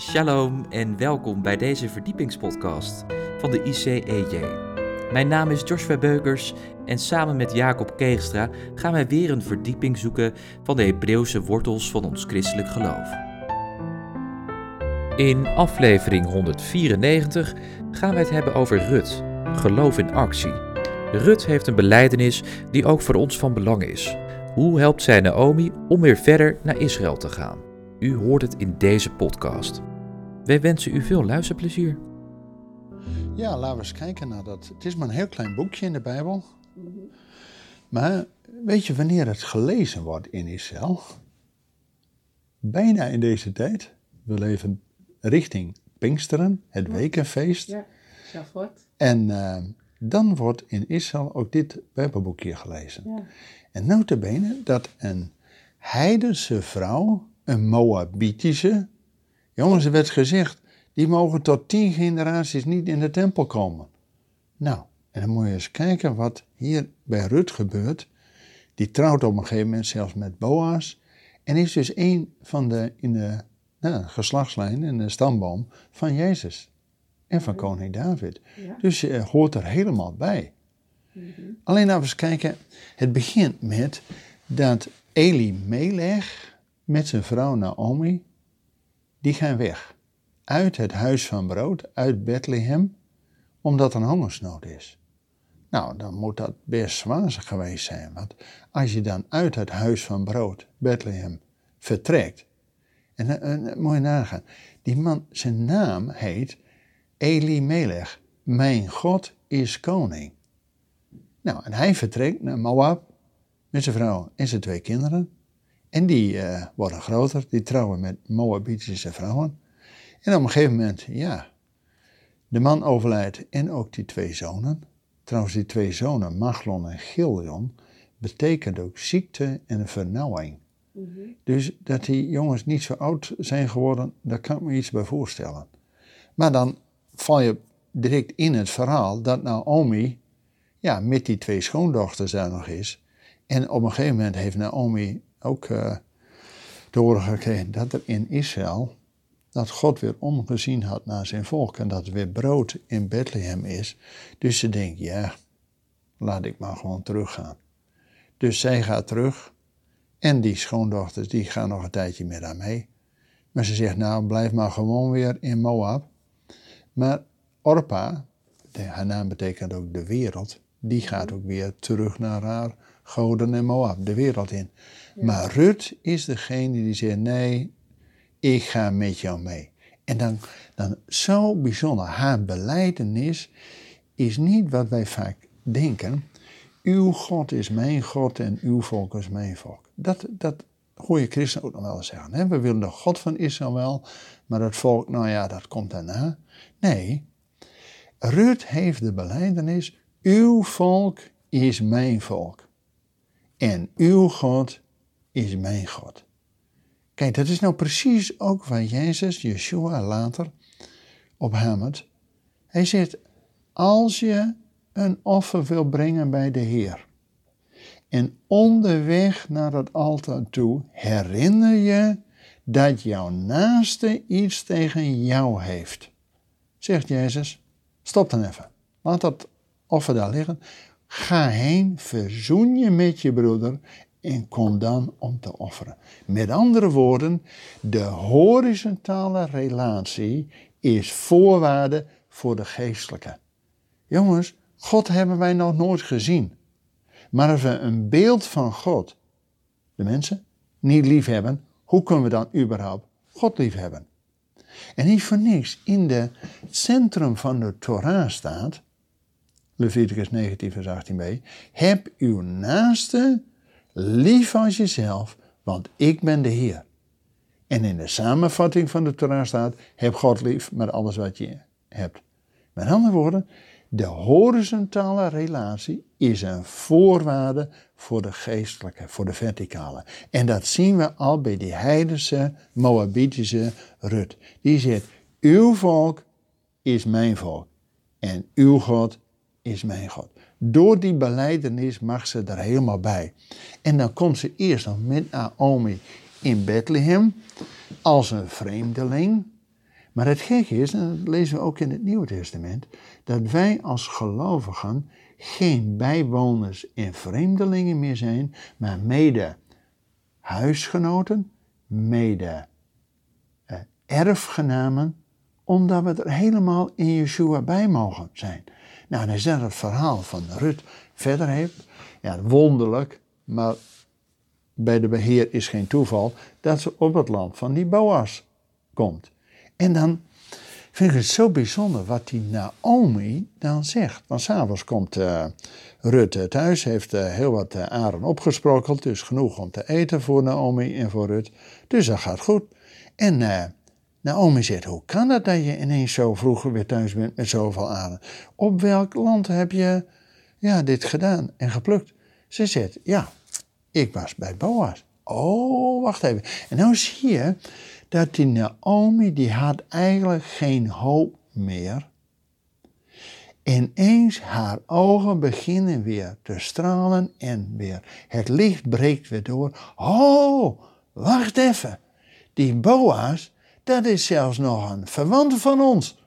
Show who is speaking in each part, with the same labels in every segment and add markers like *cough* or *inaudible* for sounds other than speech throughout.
Speaker 1: Shalom en welkom bij deze verdiepingspodcast van de ICEJ. Mijn naam is Joshua Beukers en samen met Jacob Keegstra gaan wij weer een verdieping zoeken van de Hebreeuwse wortels van ons christelijk geloof. In aflevering 194 gaan wij het hebben over Rut, geloof in actie. Rut heeft een beleidenis die ook voor ons van belang is. Hoe helpt zij Naomi om weer verder naar Israël te gaan? U hoort het in deze podcast. Wij wensen u veel luisterplezier.
Speaker 2: Ja, laten we eens kijken naar dat. Het is maar een heel klein boekje in de Bijbel. Maar weet je wanneer het gelezen wordt in Israël? Bijna in deze tijd. We leven richting Pinksteren, het wekenfeest.
Speaker 3: Ja, Shavuot.
Speaker 2: En eh, dan wordt in Israël ook dit Bijbelboekje gelezen.
Speaker 3: Ja.
Speaker 2: En notabene dat een heidense vrouw, een Moabitische, jongens, er werd gezegd, die mogen tot tien generaties niet in de tempel komen. Nou, en dan moet je eens kijken wat hier bij Rut gebeurt. Die trouwt op een gegeven moment zelfs met Boas. En is dus een van de, in de nou, geslachtslijn, in de stamboom van Jezus. En van koning David.
Speaker 3: Ja.
Speaker 2: Dus je hoort er helemaal bij. Alleen laten we eens kijken. Het begint met dat Elimelech met zijn vrouw Naomi, die gaan weg. Uit het huis van brood, uit Bethlehem, omdat er een hongersnood is. Nou, dan moet dat best zwaar geweest zijn. Want als je dan uit het huis van brood, Bethlehem, vertrekt. En, en, moet je nagaan. Die man, zijn naam heet Elimelech. Mijn God is koning. Nou, en hij vertrekt naar Moab met zijn vrouw en zijn twee kinderen. En die eh, worden groter, die trouwen met Moabitische vrouwen. En op een gegeven moment, ja, de man overlijdt en ook die twee zonen. Trouwens, die twee zonen, Machlon en Giljon, betekent ook ziekte en vernauwing. Dus dat die jongens niet zo oud zijn geworden, daar kan ik me iets bij voorstellen. Maar dan val je direct in het verhaal dat Naomi ja, met die twee schoondochters daar nog is. En op een gegeven moment heeft Naomi ook eh te horen gekregen dat er in Israël, dat God weer omgezien had naar zijn volk en dat er weer brood in Bethlehem is. Dus ze denkt, ja, laat ik maar gewoon teruggaan. Dus zij gaat terug en die schoondochters die gaan nog een tijdje met haar mee. Maar ze zegt, nou blijf maar gewoon weer in Moab. Maar Orpa, haar naam betekent ook de wereld, die gaat ook weer terug naar haar goden en Moab, de wereld in. Maar Rut is degene die zegt, nee, ik ga met jou mee. En dan, dan zo bijzonder, haar beleidenis is niet wat wij vaak denken. Uw God is mijn God en uw volk is mijn volk. Dat, dat hoor je christen ook nog wel eens zeggen. Hè? We willen de God van Israël wel, maar dat volk, nou ja, dat komt daarna. Nee, Rut heeft de beleidenis, uw volk is mijn volk. En uw God is mijn God. Kijk, dat is nou precies ook waar Jezus, Yeshua later, op hamert. Hij zegt, als je een offer wil brengen bij de Heer, en onderweg naar het altaar toe herinner je dat jouw naaste iets tegen jou heeft. Zegt Jezus, stop dan even. Laat dat offer daar liggen. Ga heen, verzoen je met je broeder en kom dan om te offeren. Met andere woorden, de horizontale relatie is voorwaarde voor de geestelijke. Jongens, God hebben wij nog nooit gezien. Maar als we een beeld van God, de mensen, niet lief hebben, hoe kunnen we dan überhaupt God lief hebben? En niet voor niks, in het centrum van de Torah staat, Leviticus 19, vers 18b, heb uw naaste lief als jezelf, want ik ben de Heer. En in de samenvatting van de Torah staat, heb God lief met alles wat je hebt. Met andere woorden, de horizontale relatie is een voorwaarde voor de geestelijke, voor de verticale. En dat zien we al bij die heidense, Moabitische Rut. Die zegt, uw volk is mijn volk en uw God is mijn God. Door die beleidenis mag ze er helemaal bij. En dan komt ze eerst nog met Naomi in Bethlehem als een vreemdeling. Maar het gekke is, en dat lezen we ook in het Nieuwe Testament, dat wij als gelovigen geen bijwoners en vreemdelingen meer zijn, maar mede huisgenoten, mede eh, erfgenamen, omdat we er helemaal in Yeshua bij mogen zijn. Nou, dan is dat het verhaal van Rut verder heeft. Ja, wonderlijk, maar bij de beheer is geen toeval dat ze op het land van die Boas komt. En dan vind ik het zo bijzonder wat die Naomi dan zegt. Want s'avonds komt uh, Rut thuis, heeft uh, heel wat uh, aren opgesprokkeld, dus genoeg om te eten voor Naomi en voor Rut. Dus dat gaat goed. En Naomi zegt, hoe kan dat dat je ineens zo vroeg weer thuis bent met zoveel aren? Op welk land heb je ja, dit gedaan en geplukt? Ze zegt, ja, ik was bij Boas. Oh, wacht even. En nou zie je dat die Naomi, die had eigenlijk geen hoop meer. Ineens haar ogen beginnen weer te stralen en weer het licht breekt weer door. Oh, wacht even. Die Boas, dat is zelfs nog een verwant van ons.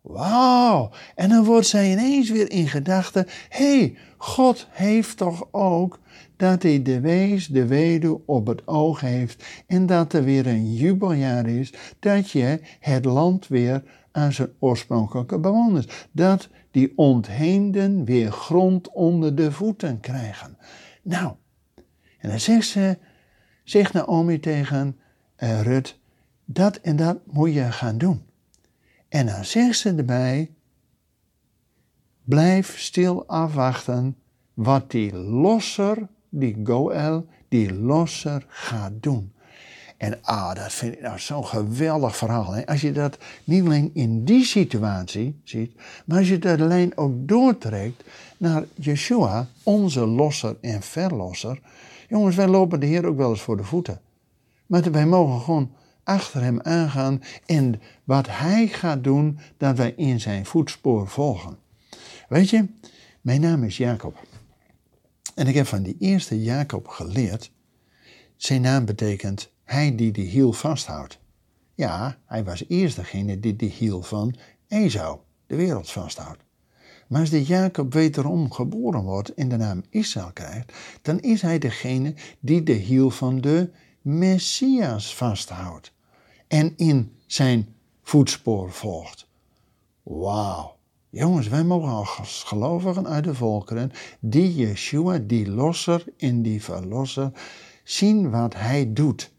Speaker 2: Wauw. En dan wordt zij ineens weer in gedachten: hé, hey, God heeft toch ook dat hij de wees, de weduwe op het oog heeft en dat er weer een jubeljaar is, dat je het land weer aan zijn oorspronkelijke bewoners, dat die ontheemden weer grond onder de voeten krijgen. Nou, en dan zegt ze, zegt Naomi tegen uh, Rut, dat en dat moet je gaan doen. En dan zegt ze erbij, blijf stil afwachten wat die losser die Goel, die losser gaat doen. En ah, dat vind ik nou zo'n geweldig verhaal. Hè? Als je dat niet alleen in die situatie ziet, maar als je dat lijn ook doortrekt naar Yeshua, onze losser en verlosser. Jongens, wij lopen de Heer ook wel eens voor de voeten. Maar wij mogen gewoon achter hem aangaan en wat hij gaat doen, dat wij in zijn voetspoor volgen. Weet je, mijn naam is Jacob. En ik heb van die eerste Jacob geleerd, zijn naam betekent hij die de hiel vasthoudt. Ja, hij was eerst degene die de hiel van Esau, de wereld, vasthoudt. Maar als de Jacob wederom geboren wordt en de naam Israël krijgt, dan is hij degene die de hiel van de Messias vasthoudt en in zijn voetspoor volgt. Wauw. Jongens, wij mogen als gelovigen uit de volkeren, die Yeshua, die losser en die verlosser, zien wat hij doet.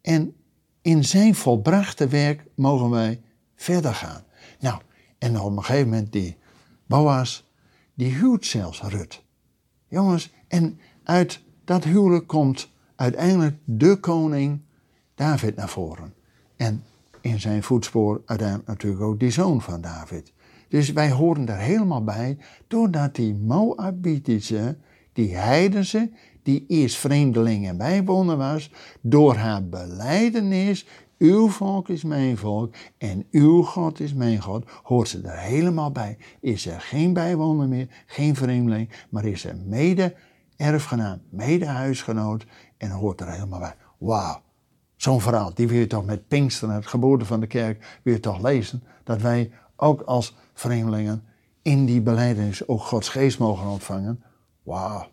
Speaker 2: En in zijn volbrachte werk mogen wij verder gaan. Nou, en op een gegeven moment die Boas, die huwt zelfs Rut. Jongens, en uit dat huwelijk komt uiteindelijk de koning David naar voren. En in zijn voetspoor uiteindelijk natuurlijk ook die zoon van David. Dus wij horen daar helemaal bij, doordat die Moabitische, die heidense, die eerst vreemdeling en bijwoner was, door haar beleidenis, uw volk is mijn volk en uw God is mijn God, hoort ze er helemaal bij. Is er geen bijwoner meer, geen vreemdeling, maar is er mede erfgenaam, mede huisgenoot en hoort er helemaal bij. Wauw, zo'n verhaal, die wil je toch met Pinksteren, het geboorte van de kerk, wil je toch lezen, dat wij ook als vreemdelingen in die beleidenis ook Gods geest mogen ontvangen. Wauw.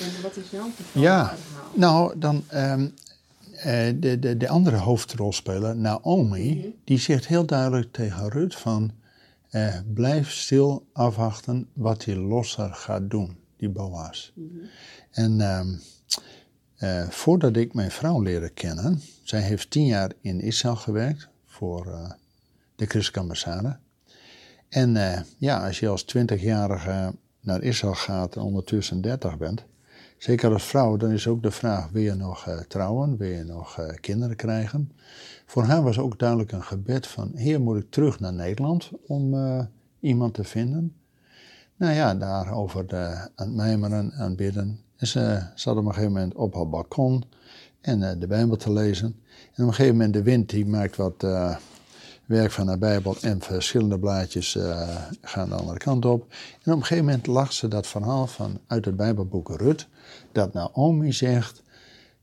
Speaker 3: En wat is jouw verhaal?
Speaker 2: Ja, nou dan um, de, de, de andere hoofdrolspeler, Naomi, mhm. die zegt heel duidelijk tegen Rut van... Uh, blijf stil afwachten wat die losser gaat doen, die Boas. Mhm. En um, uh, voordat ik mijn vrouw leerde kennen, zij heeft tien jaar in Israël gewerkt voor uh, de christelijke ambassade. En uh, ja, als je als twintigjarige naar Israël gaat en ondertussen 30 bent, zeker als vrouw, dan is ook de vraag: wil je nog uh, trouwen? Wil je nog uh, kinderen krijgen? Voor haar was ook duidelijk een gebed van: Heer, moet ik terug naar Nederland om iemand te vinden? Nou ja, daarover de, aan het mijmeren, aan het bidden. En ze zat op een gegeven moment op haar balkon en de Bijbel te lezen. En op een gegeven moment, de wind die maakt wat werk van de Bijbel en verschillende blaadjes uh, gaan de andere kant op. En op een gegeven moment lag ze dat verhaal van uit het Bijbelboek Rut, dat Naomi zegt,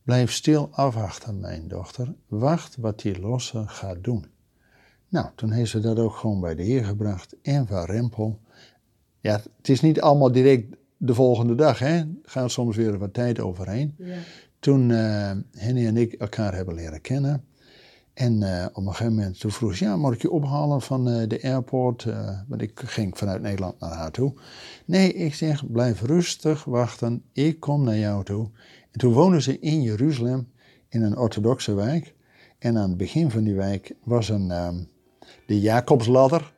Speaker 2: Blijf stil afwachten, mijn dochter. Wacht wat die losse gaat doen. Nou, toen heeft ze dat ook gewoon bij de Heer gebracht. En van Rempel. Ja, het is niet allemaal direct de volgende dag, hè. Er gaat soms weer wat tijd overheen.
Speaker 3: Ja.
Speaker 2: Toen uh, Henny en ik elkaar hebben leren kennen. En uh, op een gegeven moment toen vroeg ze, ja, moet ik je ophalen van uh, de airport? want ik ging vanuit Nederland naar haar toe. Nee, ik zeg, blijf rustig wachten, ik kom naar jou toe. En toen woonden ze in Jeruzalem, in een orthodoxe wijk. En aan het begin van die wijk was een, um, de Jacobsladder.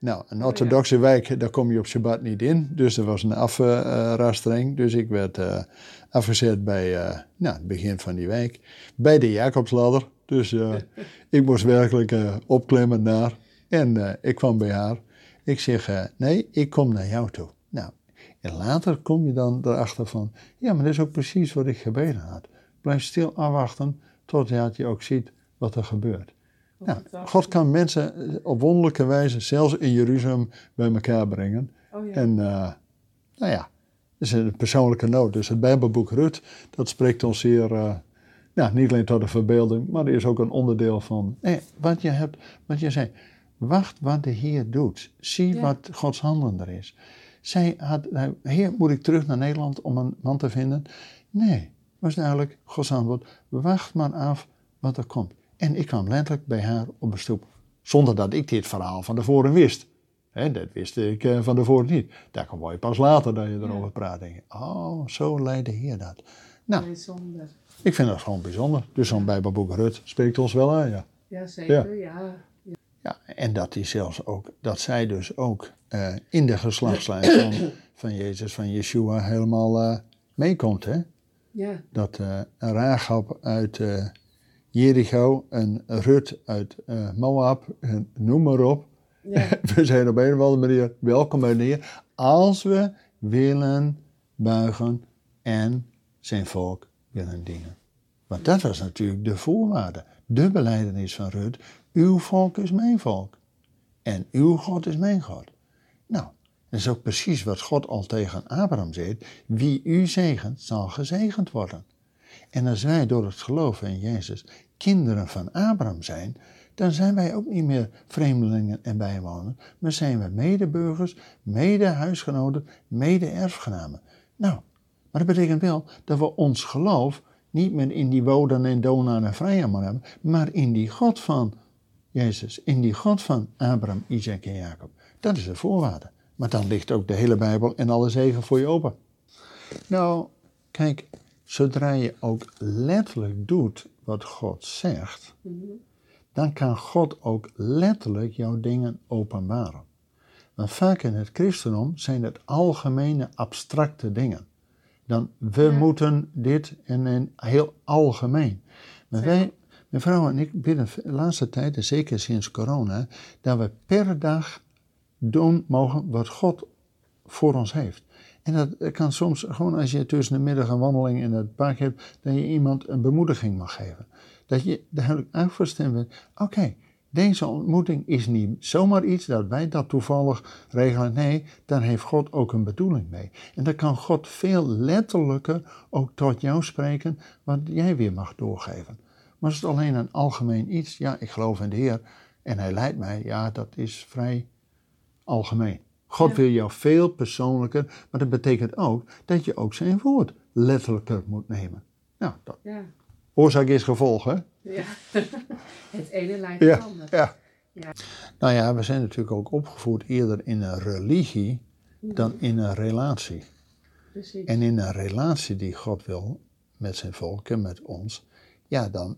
Speaker 2: Nou, een orthodoxe wijk, daar kom je op Shabbat niet in. Dus er was een afrastering. dus ik werd uh, afgezet bij uh, nou, het begin van die wijk. Bij de Jacobsladder. Dus uh, *laughs* ik moest werkelijk opklimmen naar. En ik kwam bij haar. Ik zeg, nee, ik kom naar jou toe. Nou, en later kom je dan erachter van, ja, maar dat is ook precies wat ik gebeden had. Blijf stil afwachten totdat je ook ziet wat er gebeurt. Ja, God kan mensen op wonderlijke wijze, zelfs in Jeruzalem, bij elkaar brengen.
Speaker 3: Oh, ja.
Speaker 2: En uh, nou ja, dat is een persoonlijke noot. Dus het Bijbelboek Rut, dat spreekt ons zeer, uh, nou, niet alleen tot de verbeelding, maar er is ook een onderdeel van nee, wat je hebt, wat je zei. Wacht wat de Heer doet. Zie
Speaker 3: Ja.
Speaker 2: wat Gods handen er is. Zij had, nou, Heer, moet ik terug naar Nederland om een man te vinden? Nee, was duidelijk Gods antwoord. Wacht maar af wat er komt. En ik kwam letterlijk bij haar op een stoep. Zonder dat ik dit verhaal van tevoren wist. Hè, dat wist ik eh, van tevoren niet. Daar kwam je pas later dat je erover praat. Denk je, oh, zo leidt de Heer dat. Nou,
Speaker 3: Bijzonder.
Speaker 2: ik vind dat gewoon bijzonder. Dus zo'n Bijbelboek Rut spreekt ons wel aan, ja.
Speaker 3: Ja, zeker. Ja.
Speaker 2: Ja, en dat die zelfs ook, dat zij dus ook eh, in de geslachtslijn van, *coughs* van Jezus, van Yeshua, helemaal eh, meekomt. Hè?
Speaker 3: Ja.
Speaker 2: Dat eh een Rahab uit Jericho, een Rut uit eh, Moab, en noem maar op.
Speaker 3: Ja. *laughs*
Speaker 2: We zijn op een of andere manier welkom bij de Heer, als we willen buigen en zijn volk willen dienen. Want dat was natuurlijk de voorwaarde, de beleidenis van Rut. Uw volk is mijn volk en uw God is mijn God. Nou, dat is ook precies wat God al tegen Abraham zegt. Wie u zegent, zal gezegend worden. En als wij door het geloven in Jezus kinderen van Abraham zijn, dan zijn wij ook niet meer vreemdelingen en bijwoners, maar zijn we medeburgers, mede-huisgenoten, mede-erfgenamen. Nou, maar dat betekent wel dat we ons geloof niet meer in die Wodan en Donaan en Vrijaman hebben, maar in die God van Jezus, in die God van Abraham, Isaac en Jacob. Dat is de voorwaarde. Maar dan ligt ook de hele Bijbel en alle zegen voor je open. Nou, kijk, zodra je ook letterlijk doet wat God zegt, dan kan God ook letterlijk jouw dingen openbaren. Want vaak in het christendom zijn het algemene abstracte dingen. Dan we
Speaker 3: Ja.
Speaker 2: moeten dit en, en heel algemeen. Maar wij, mijn vrouw en ik bidden de laatste tijd, en zeker sinds corona, dat we per dag doen mogen wat God voor ons heeft. En dat kan soms gewoon als je tussen de middag een wandeling in het park hebt, dat je iemand een bemoediging mag geven. Dat je duidelijk afgestemd bent, oké, deze ontmoeting is niet zomaar iets dat wij dat toevallig regelen. Nee, daar heeft God ook een bedoeling mee. En dan kan God veel letterlijker ook tot jou spreken, wat jij weer mag doorgeven. Maar is het alleen een algemeen iets, ja, ik geloof in de Heer en Hij leidt mij, ja, dat is vrij algemeen. God wil jou veel persoonlijker, maar dat betekent ook dat je ook zijn woord letterlijker moet nemen. Nou, dat,
Speaker 3: Ja.
Speaker 2: oorzaak is gevolg, hè?
Speaker 3: ja. *laughs* het ene lijkt het
Speaker 2: Ja,
Speaker 3: ander.
Speaker 2: ja.
Speaker 3: Ja.
Speaker 2: Nou ja, we zijn natuurlijk ook opgevoed eerder in een religie dan in een relatie.
Speaker 3: Precies.
Speaker 2: En in een relatie die God wil met zijn volk en met ons, ja, dan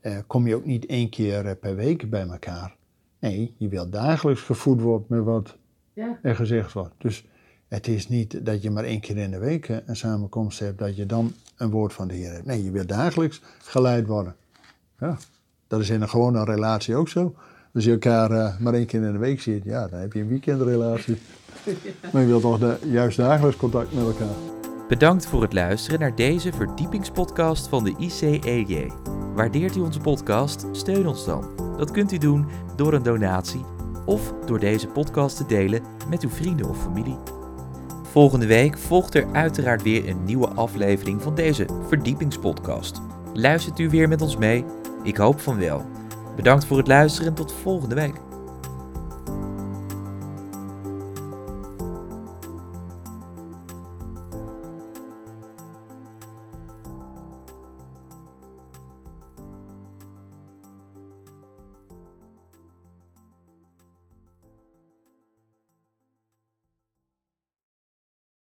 Speaker 2: eh, kom je ook niet één keer eh, per week bij elkaar. Nee, je wil dagelijks gevoed worden met wat
Speaker 3: ja.
Speaker 2: er gezegd wordt. Dus het is niet dat je maar één keer in de week een samenkomst hebt, dat je dan een woord van de Heer hebt. Nee, je wil dagelijks geleid worden. Ja, dat is in een gewone relatie ook zo. Als je elkaar eh, maar één keer in de week ziet, ja, dan heb je een weekendrelatie. *laughs* Maar je wilt toch de, juist dagelijks contact met elkaar.
Speaker 1: Bedankt voor het luisteren naar deze verdiepingspodcast van de ICEJ. Waardeert u onze podcast? Steun ons dan. Dat kunt u doen door een donatie of door deze podcast te delen met uw vrienden of familie. Volgende week volgt er uiteraard weer een nieuwe aflevering van deze verdiepingspodcast. Luistert u weer met ons mee? Ik hoop van wel. Bedankt voor het luisteren en tot volgende week.